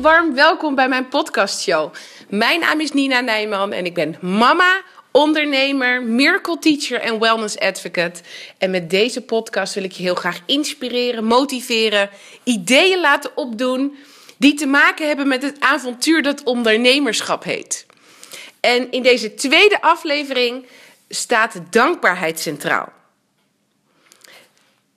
warm welkom bij mijn podcastshow. Mijn naam is Nina Nijman en ik ben mama, ondernemer, miracle teacher en wellness advocate. En met deze podcast wil ik je heel graag inspireren, motiveren, ideeën laten opdoen die te maken hebben met het avontuur dat ondernemerschap heet. En in deze tweede aflevering staat dankbaarheid centraal.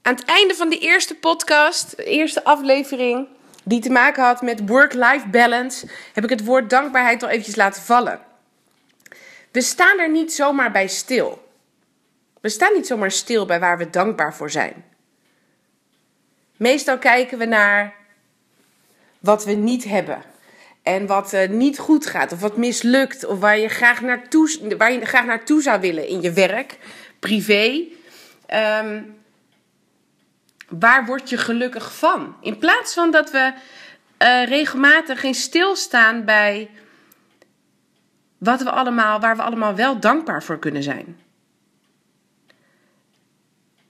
Aan het einde van de eerste podcast, de eerste aflevering, die te maken had met work-life balance, heb ik het woord dankbaarheid al eventjes laten vallen. We staan er niet zomaar bij stil. We staan niet zomaar stil bij waar we dankbaar voor zijn. Meestal kijken we naar wat we niet hebben. En wat uh, niet goed gaat, of wat mislukt, of waar je, graag naartoe, waar je graag naartoe zou willen in je werk, privé. Um, waar word je gelukkig van? In plaats van dat we uh, regelmatig geen stilstaan bij wat we allemaal, waar we allemaal wel dankbaar voor kunnen zijn.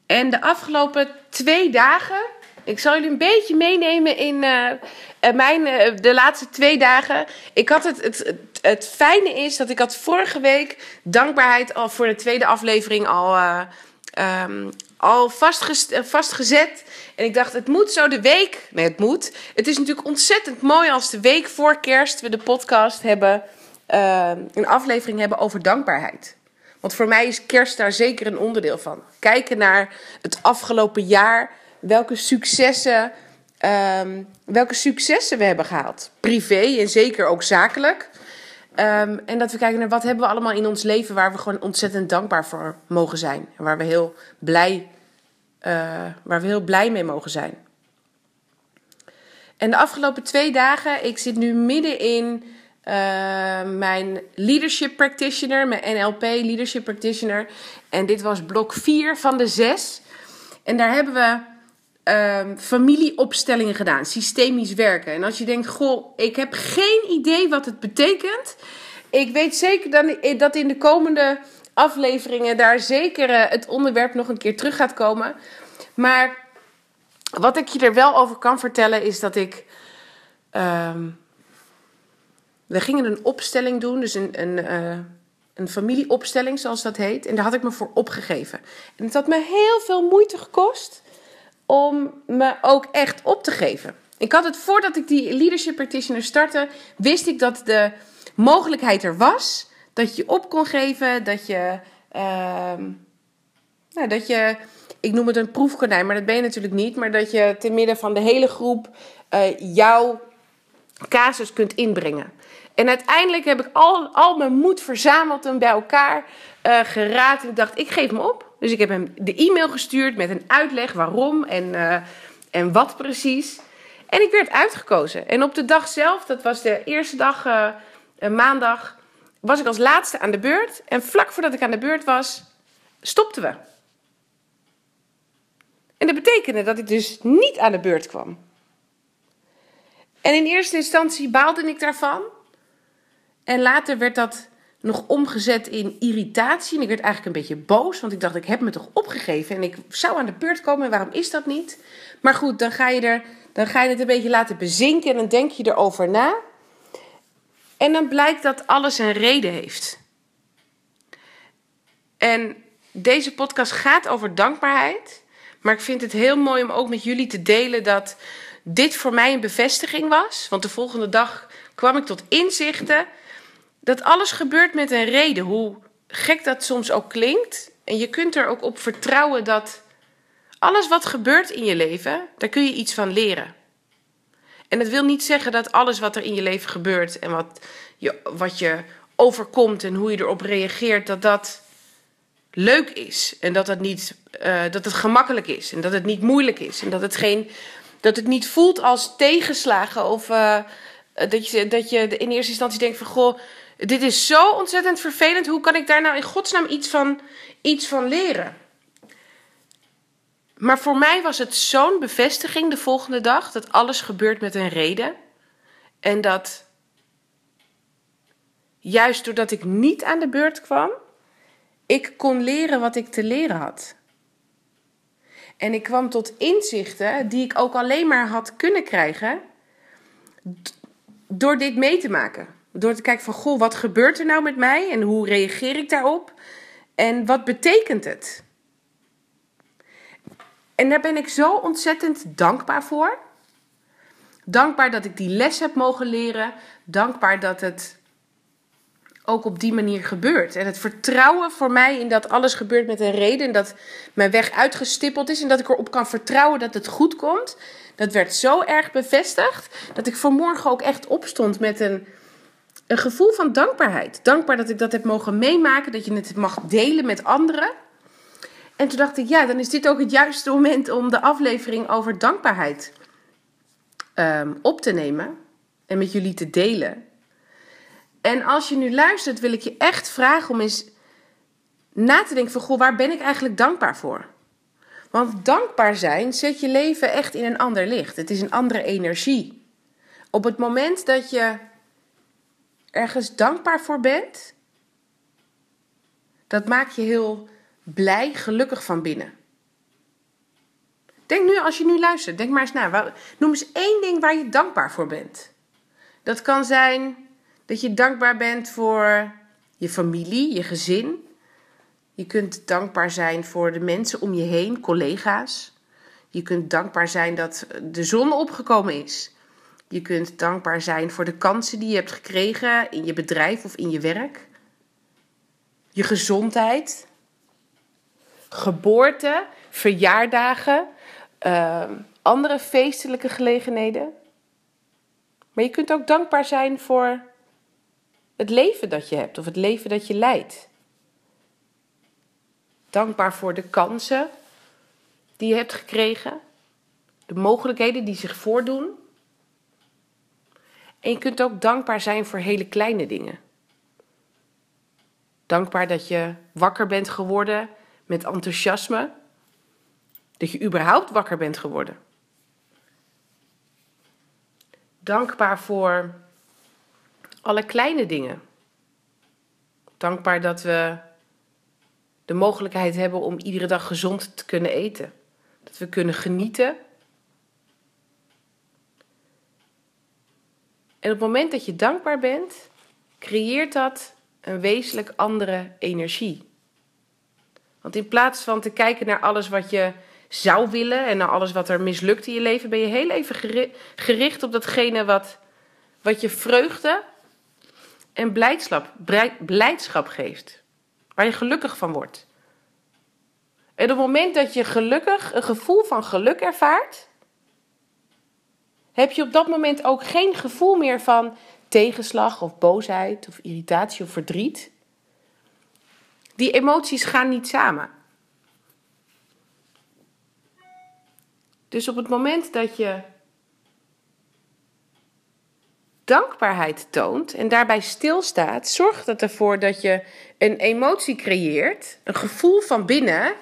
En de afgelopen twee dagen, ik zal jullie een beetje meenemen in uh, mijn, uh, de laatste twee dagen. Ik had het, het, het, fijne is dat ik had vorige week dankbaarheid al voor de tweede aflevering al, um, al vastgezet. En ik dacht, het moet zo de week. Nee, het moet. Het is natuurlijk ontzettend mooi als de week voor kerst we de podcast hebben. Uh, een aflevering hebben over dankbaarheid. Want voor mij is kerst daar zeker een onderdeel van. Kijken naar het afgelopen jaar. Welke successen, um, welke successen we hebben gehaald. Privé en zeker ook zakelijk. Um, en dat we kijken naar wat hebben we allemaal in ons leven waar we gewoon ontzettend dankbaar voor mogen zijn. En waar we heel blij, waar we heel blij mee mogen zijn. En de afgelopen twee dagen, ik zit nu midden in uh, mijn Leadership Practitioner, mijn NLP Leadership Practitioner. En dit was blok 4 van de 6. En daar hebben we um, familieopstellingen gedaan, systemisch werken. En als je denkt, goh, ik heb geen idee wat het betekent. Ik weet zeker dat in de komende afleveringen daar zeker uh, het onderwerp nog een keer terug gaat komen. Maar wat ik je er wel over kan vertellen is dat ik. Um, we gingen een opstelling doen, dus een, een, uh, een familieopstelling zoals dat heet. En daar had ik me voor opgegeven. En het had me heel veel moeite gekost om me ook echt op te geven. Ik had het voordat ik die leadership practitioner startte, wist ik dat de mogelijkheid er was dat je op kon geven, dat je, uh, nou, dat je, ik noem het een proefkonijn, maar dat ben je natuurlijk niet, maar dat je te midden van de hele groep uh, jouw casus kunt inbrengen. En uiteindelijk heb ik al, al mijn moed verzameld en bij elkaar uh, geraad. En ik dacht, ik geef me op. Dus ik heb hem de e-mail gestuurd met een uitleg waarom en, uh, en wat precies. En ik werd uitgekozen. En op de dag zelf, dat was de eerste dag, maandag, was ik als laatste aan de beurt. En vlak voordat ik aan de beurt was, stopten we. En dat betekende dat ik dus niet aan de beurt kwam. En in eerste instantie baalde ik daarvan. En later werd dat nog omgezet in irritatie. En ik werd eigenlijk een beetje boos, want ik dacht, ik heb me toch opgegeven en ik zou aan de beurt komen. En waarom is dat niet? Maar goed, dan ga je, er, dan ga je het een beetje laten bezinken en dan denk je erover na. En dan blijkt dat alles een reden heeft. En deze podcast gaat over dankbaarheid. Maar ik vind het heel mooi om ook met jullie te delen dat dit voor mij een bevestiging was. Want de volgende dag kwam ik tot inzichten dat alles gebeurt met een reden. Hoe gek dat soms ook klinkt. En je kunt er ook op vertrouwen dat alles wat gebeurt in je leven, daar kun je iets van leren. En dat wil niet zeggen dat alles wat er in je leven gebeurt en wat je, wat je overkomt en hoe je erop reageert, dat dat leuk is. En dat het, niet, uh, dat het gemakkelijk is en dat het niet moeilijk is. En dat het, geen, dat het niet voelt als tegenslagen of uh, dat, je, dat je in eerste instantie denkt van goh dit is zo ontzettend vervelend. Hoe kan ik daar nou in godsnaam iets van, iets van leren? Maar voor mij was het zo'n bevestiging de volgende dag dat alles gebeurt met een reden. En dat juist doordat ik niet aan de beurt kwam, ik kon leren wat ik te leren had. En ik kwam tot inzichten die ik ook alleen maar had kunnen krijgen door dit mee te maken. Door te kijken van, goh, wat gebeurt er nou met mij? En hoe reageer ik daarop? En wat betekent het? En daar ben ik zo ontzettend dankbaar voor. Dankbaar dat ik die les heb mogen leren. Dankbaar dat het ook op die manier gebeurt. En het vertrouwen voor mij in dat alles gebeurt met een reden. En dat mijn weg uitgestippeld is. En dat ik erop kan vertrouwen dat het goed komt. Dat werd zo erg bevestigd. Dat ik vanmorgen ook echt opstond met een, een gevoel van dankbaarheid. Dankbaar dat ik dat heb mogen meemaken. Dat je het mag delen met anderen. En toen dacht ik, ja, dan is dit ook het juiste moment om de aflevering over dankbaarheid ehm, op te nemen. En met jullie te delen. En als je nu luistert, wil ik je echt vragen om eens na te denken van, goh, waar ben ik eigenlijk dankbaar voor? Want dankbaar zijn zet je leven echt in een ander licht. Het is een andere energie. Op het moment dat je ergens dankbaar voor bent, dat maakt je heel blij, gelukkig van binnen. Denk nu, als je nu luistert, denk maar eens na. Noem eens één ding waar je dankbaar voor bent. Dat kan zijn dat je dankbaar bent voor je familie, je gezin. Je kunt dankbaar zijn voor de mensen om je heen, collega's. Je kunt dankbaar zijn dat de zon opgekomen is. Je kunt dankbaar zijn voor de kansen die je hebt gekregen in je bedrijf of in je werk. Je gezondheid. Geboorte, verjaardagen, uh, andere feestelijke gelegenheden. Maar je kunt ook dankbaar zijn voor het leven dat je hebt of het leven dat je leidt. Dankbaar voor de kansen die je hebt gekregen, de mogelijkheden die zich voordoen. En je kunt ook dankbaar zijn voor hele kleine dingen. Dankbaar dat je wakker bent geworden met enthousiasme. Dat je überhaupt wakker bent geworden. Dankbaar voor alle kleine dingen. Dankbaar dat we de mogelijkheid hebben om iedere dag gezond te kunnen eten. Dat we kunnen genieten. En op het moment dat je dankbaar bent, creëert dat een wezenlijk andere energie. Want in plaats van te kijken naar alles wat je zou willen en naar alles wat er mislukt in je leven, ben je heel even gericht op datgene wat, wat je vreugde en blijdschap, blijdschap geeft. Waar je gelukkig van wordt. En op het moment dat je gelukkig, een gevoel van geluk ervaart, heb je op dat moment ook geen gevoel meer van tegenslag of boosheid of irritatie of verdriet. Die emoties gaan niet samen. Dus op het moment dat je dankbaarheid toont en daarbij stilstaat, zorgt het ervoor dat je een emotie creëert, een gevoel van binnen,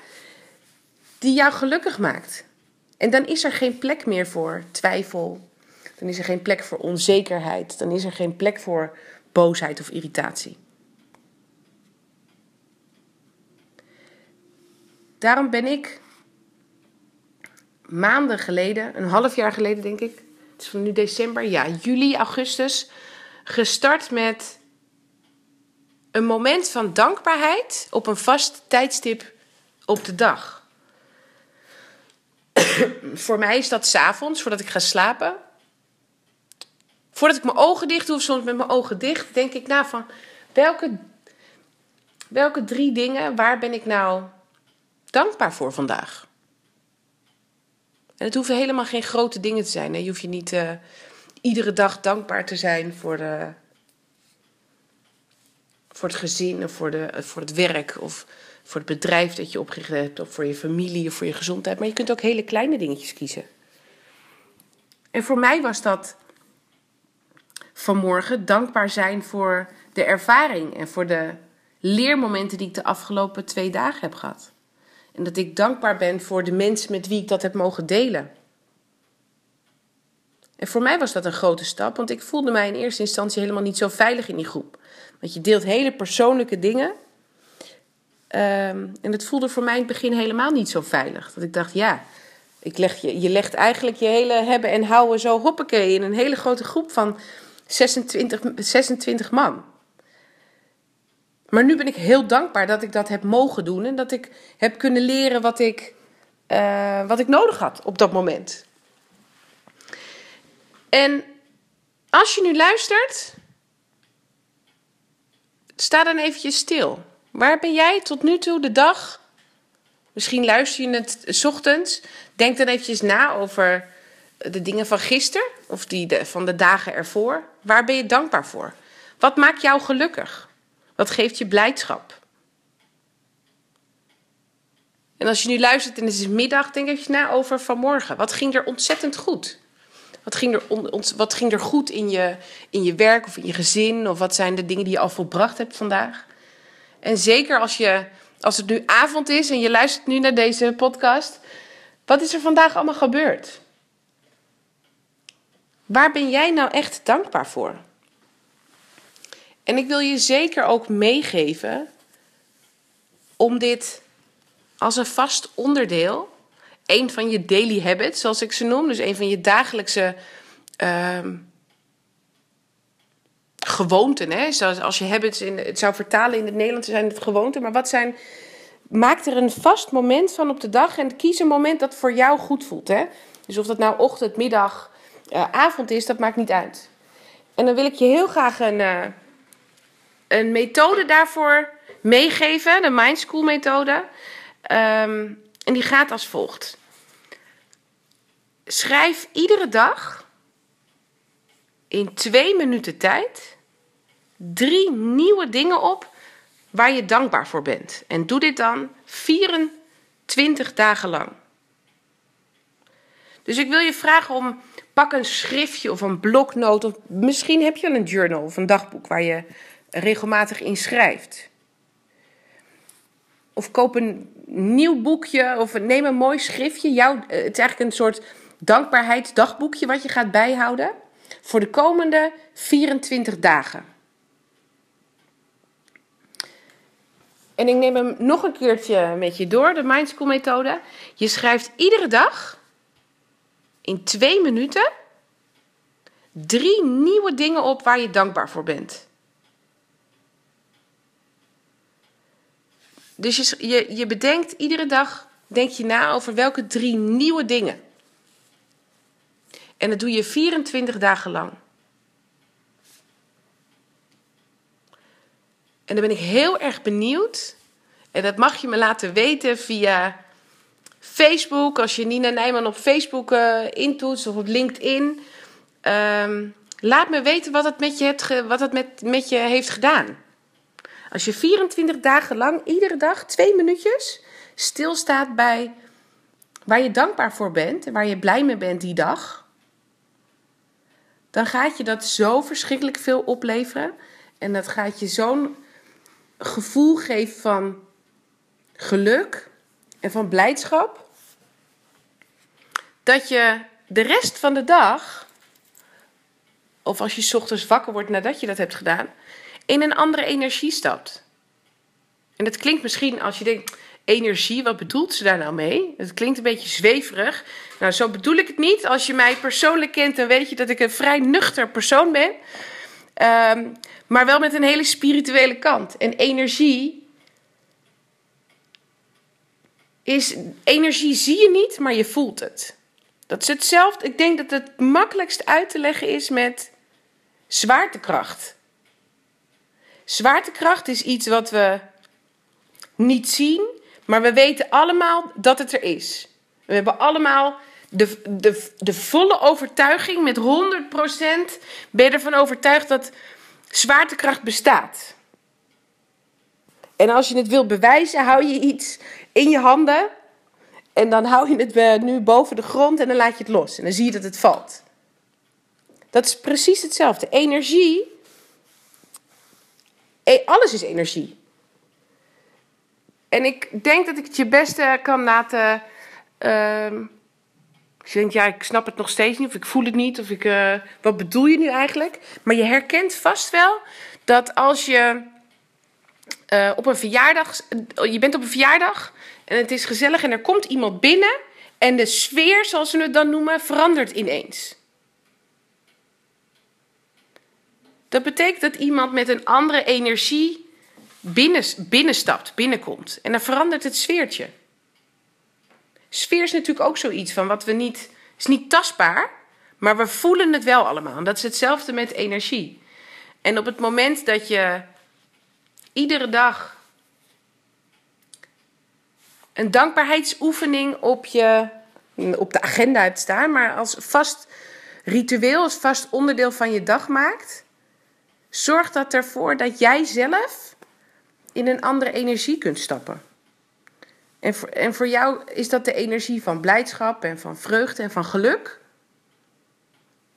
die jou gelukkig maakt. En dan is er geen plek meer voor twijfel. Dan is er geen plek voor onzekerheid. Dan is er geen plek voor boosheid of irritatie. Daarom ben ik maanden geleden, een half jaar geleden denk ik, het is van nu december, ja, juli, augustus, gestart met een moment van dankbaarheid op een vast tijdstip op de dag. Voor mij is dat s'avonds, voordat ik ga slapen. Voordat ik mijn ogen dicht doe, of soms met mijn ogen dicht, denk ik na van welke, welke drie dingen, waar ben ik nou dankbaar voor vandaag? En het hoeven helemaal geen grote dingen te zijn. Hè? Je hoeft je niet uh, iedere dag dankbaar te zijn voor, de, voor het gezin of voor, de, voor het werk of voor het bedrijf dat je opgericht hebt of voor je familie of voor je gezondheid. Maar je kunt ook hele kleine dingetjes kiezen. En voor mij was dat vanmorgen dankbaar zijn voor de ervaring en voor de leermomenten die ik de afgelopen twee dagen heb gehad. En dat ik dankbaar ben voor de mensen met wie ik dat heb mogen delen. En voor mij was dat een grote stap, want ik voelde mij in eerste instantie helemaal niet zo veilig in die groep. Want je deelt hele persoonlijke dingen. Ehm, en het voelde voor mij in het begin helemaal niet zo veilig. Dat ik dacht, ja, ik leg je, je legt eigenlijk je hele hebben en houden zo hoppakee in een hele grote groep van 26, 26 man. Maar nu ben ik heel dankbaar dat ik dat heb mogen doen en dat ik heb kunnen leren wat ik, uh, wat ik nodig had op dat moment. En als je nu luistert, sta dan eventjes stil. Waar ben jij tot nu toe de dag? Misschien luister je het s ochtends. Denk dan eventjes na over de dingen van gisteren of die van de dagen ervoor. Waar ben je dankbaar voor? Wat maakt jou gelukkig? Wat geeft je blijdschap? En als je nu luistert en het is middag, denk even na over vanmorgen. Wat ging er ontzettend goed? Wat ging er, wat ging er goed in je, in je werk of in je gezin? Of wat zijn de dingen die je al volbracht hebt vandaag? En zeker als, je, als het nu avond is en je luistert nu naar deze podcast. Wat is er vandaag allemaal gebeurd? Waar ben jij nou echt dankbaar voor? En ik wil je zeker ook meegeven om dit als een vast onderdeel, een van je daily habits, zoals ik ze noem, dus een van je dagelijkse uh, gewoonten. Hè? Zoals als je habits in, het zou vertalen in het Nederlands, zijn het gewoonten. Maar wat zijn. Maak er een vast moment van op de dag en kies een moment dat voor jou goed voelt. Hè? Dus of dat nou ochtend, middag, uh, avond is, dat maakt niet uit. En dan wil ik je heel graag een, uh, een methode daarvoor meegeven, de Mind School methode. Um, en die gaat als volgt. Schrijf iedere dag in twee minuten tijd drie nieuwe dingen op waar je dankbaar voor bent. En doe dit dan 24 dagen lang. Dus ik wil je vragen om pak een schriftje of een bloknoot of misschien heb je een journal of een dagboek waar je regelmatig in schrijft. Of koop een nieuw boekje of neem een mooi schriftje. Jouw, het is eigenlijk een soort dankbaarheidsdagboekje wat je gaat bijhouden voor de komende 24 dagen. En ik neem hem nog een keertje met je door, de Mindschool methode. Je schrijft iedere dag in twee minuten drie nieuwe dingen op waar je dankbaar voor bent. Dus je, je, je bedenkt iedere dag, denk je na over welke drie nieuwe dingen. En dat doe je 24 dagen lang. En dan ben ik heel erg benieuwd. En dat mag je me laten weten via Facebook. Als je Nina Nijman op Facebook uh, intoetst of op LinkedIn. Um, laat me weten wat het met je, hebt wat het met, met je heeft gedaan. Als je 24 dagen lang, iedere dag, twee minuutjes, stilstaat bij waar je dankbaar voor bent en waar je blij mee bent die dag, dan gaat je dat zo verschrikkelijk veel opleveren. En dat gaat je zo'n gevoel geven van geluk en van blijdschap. Dat je de rest van de dag, of als je ochtends wakker wordt nadat je dat hebt gedaan, in een andere energie stapt. En dat klinkt misschien als je denkt, energie, wat bedoelt ze daar nou mee? Het klinkt een beetje zweverig. Nou, zo bedoel ik het niet. Als je mij persoonlijk kent, dan weet je dat ik een vrij nuchter persoon ben. Um, maar wel met een hele spirituele kant. En energie is. Energie zie je niet, maar je voelt het. Dat is hetzelfde. Ik denk dat het makkelijkst uit te leggen is met zwaartekracht. Zwaartekracht is iets wat we niet zien, maar we weten allemaal dat het er is. We hebben allemaal de, de, de volle overtuiging, met 100% ben je ervan overtuigd dat zwaartekracht bestaat. En als je het wilt bewijzen, hou je iets in je handen. En dan hou je het nu boven de grond en dan laat je het los. En dan zie je dat het valt. Dat is precies hetzelfde. Energie. Eh, alles is energie. En ik denk dat ik het je beste kan laten. Je denkt, ja, ik snap het nog steeds niet, of ik voel het niet, of ik. Uh, wat bedoel je nu eigenlijk? Maar je herkent vast wel dat als je. Uh, op een verjaardag. Je bent op een verjaardag en het is gezellig en er komt iemand binnen. En de sfeer, zoals we het dan noemen, verandert ineens. Dat betekent dat iemand met een andere energie binnen, binnenstapt, binnenkomt. En dan verandert het sfeertje. Sfeer is natuurlijk ook zoiets van wat we niet. is niet tastbaar, maar we voelen het wel allemaal. En dat is hetzelfde met energie. En op het moment dat je iedere dag een dankbaarheidsoefening op, je, op de agenda hebt staan, maar als vast ritueel, als vast onderdeel van je dag maakt, zorgt dat ervoor dat jij zelf in een andere energie kunt stappen. En voor, en voor jou is dat de energie van blijdschap en van vreugde en van geluk.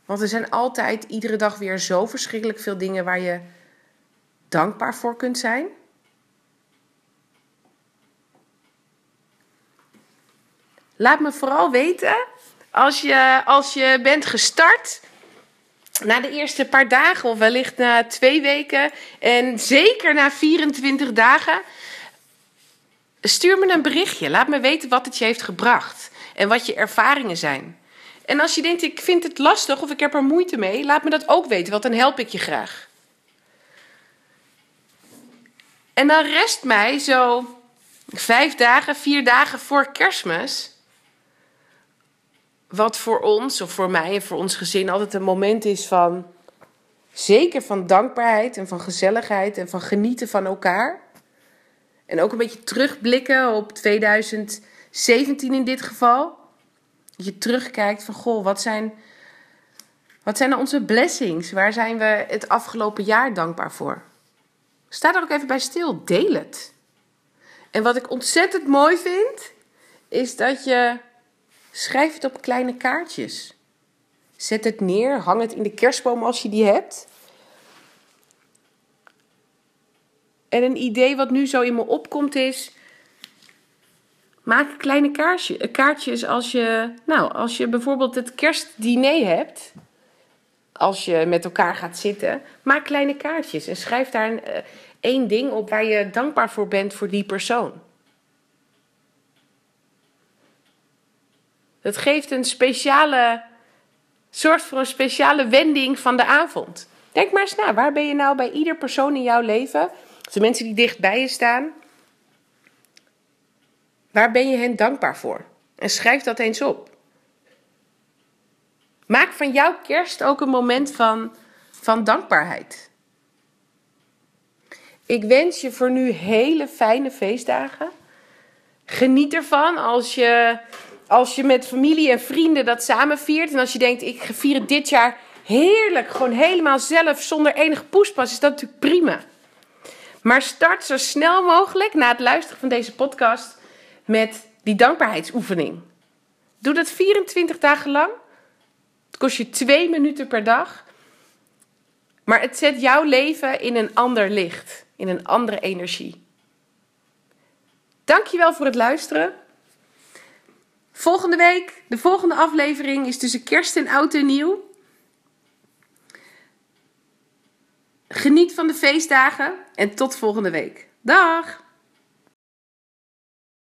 Want er zijn altijd iedere dag weer zo verschrikkelijk veel dingen waar je dankbaar voor kunt zijn. Laat me vooral weten als je, als je bent gestart na de eerste paar dagen, of wellicht na twee weken, en zeker na 24 dagen, stuur me een berichtje. Laat me weten wat het je heeft gebracht en wat je ervaringen zijn. En als je denkt, ik vind het lastig of ik heb er moeite mee, laat me dat ook weten, want dan help ik je graag. En dan rest mij zo vijf dagen, vier dagen voor kerstmis. Wat voor ons, of voor mij en voor ons gezin, altijd een moment is van. Zeker van dankbaarheid en van gezelligheid en van genieten van elkaar. En ook een beetje terugblikken op 2017 in dit geval. Dat je terugkijkt van, goh, wat zijn, wat zijn nou onze blessings? Waar zijn we het afgelopen jaar dankbaar voor? Sta er ook even bij stil. Deel het. En wat ik ontzettend mooi vind, is dat je schrijft het op kleine kaartjes. Zet het neer, hang het in de kerstboom als je die hebt. En een idee wat nu zo in me opkomt is. Maak kleine kaartje, kaartjes als je, nou, als je bijvoorbeeld het kerstdiner hebt. Als je met elkaar gaat zitten, maak kleine kaartjes en schrijf daar een, uh, één ding op waar je dankbaar voor bent voor die persoon. Het geeft een speciale, soort voor een speciale wending van de avond. Denk maar eens na, waar ben je nou bij ieder persoon in jouw leven de mensen die dicht bij je staan. Waar ben je hen dankbaar voor? En schrijf dat eens op. Maak van jouw kerst ook een moment van, van dankbaarheid. Ik wens je voor nu hele fijne feestdagen. Geniet ervan als je, als je met familie en vrienden dat samen viert. En als je denkt, ik vier het dit jaar heerlijk, gewoon helemaal zelf, zonder enige poespas, is dat natuurlijk prima. Maar start zo snel mogelijk na het luisteren van deze podcast met die dankbaarheidsoefening. Doe dat 24 dagen lang. Het kost je twee minuten per dag. Maar het zet jouw leven in een ander licht, in een andere energie. Dankjewel voor het luisteren. Volgende week, de volgende aflevering is tussen kerst en oud en nieuw. Geniet van de feestdagen en tot volgende week. Dag!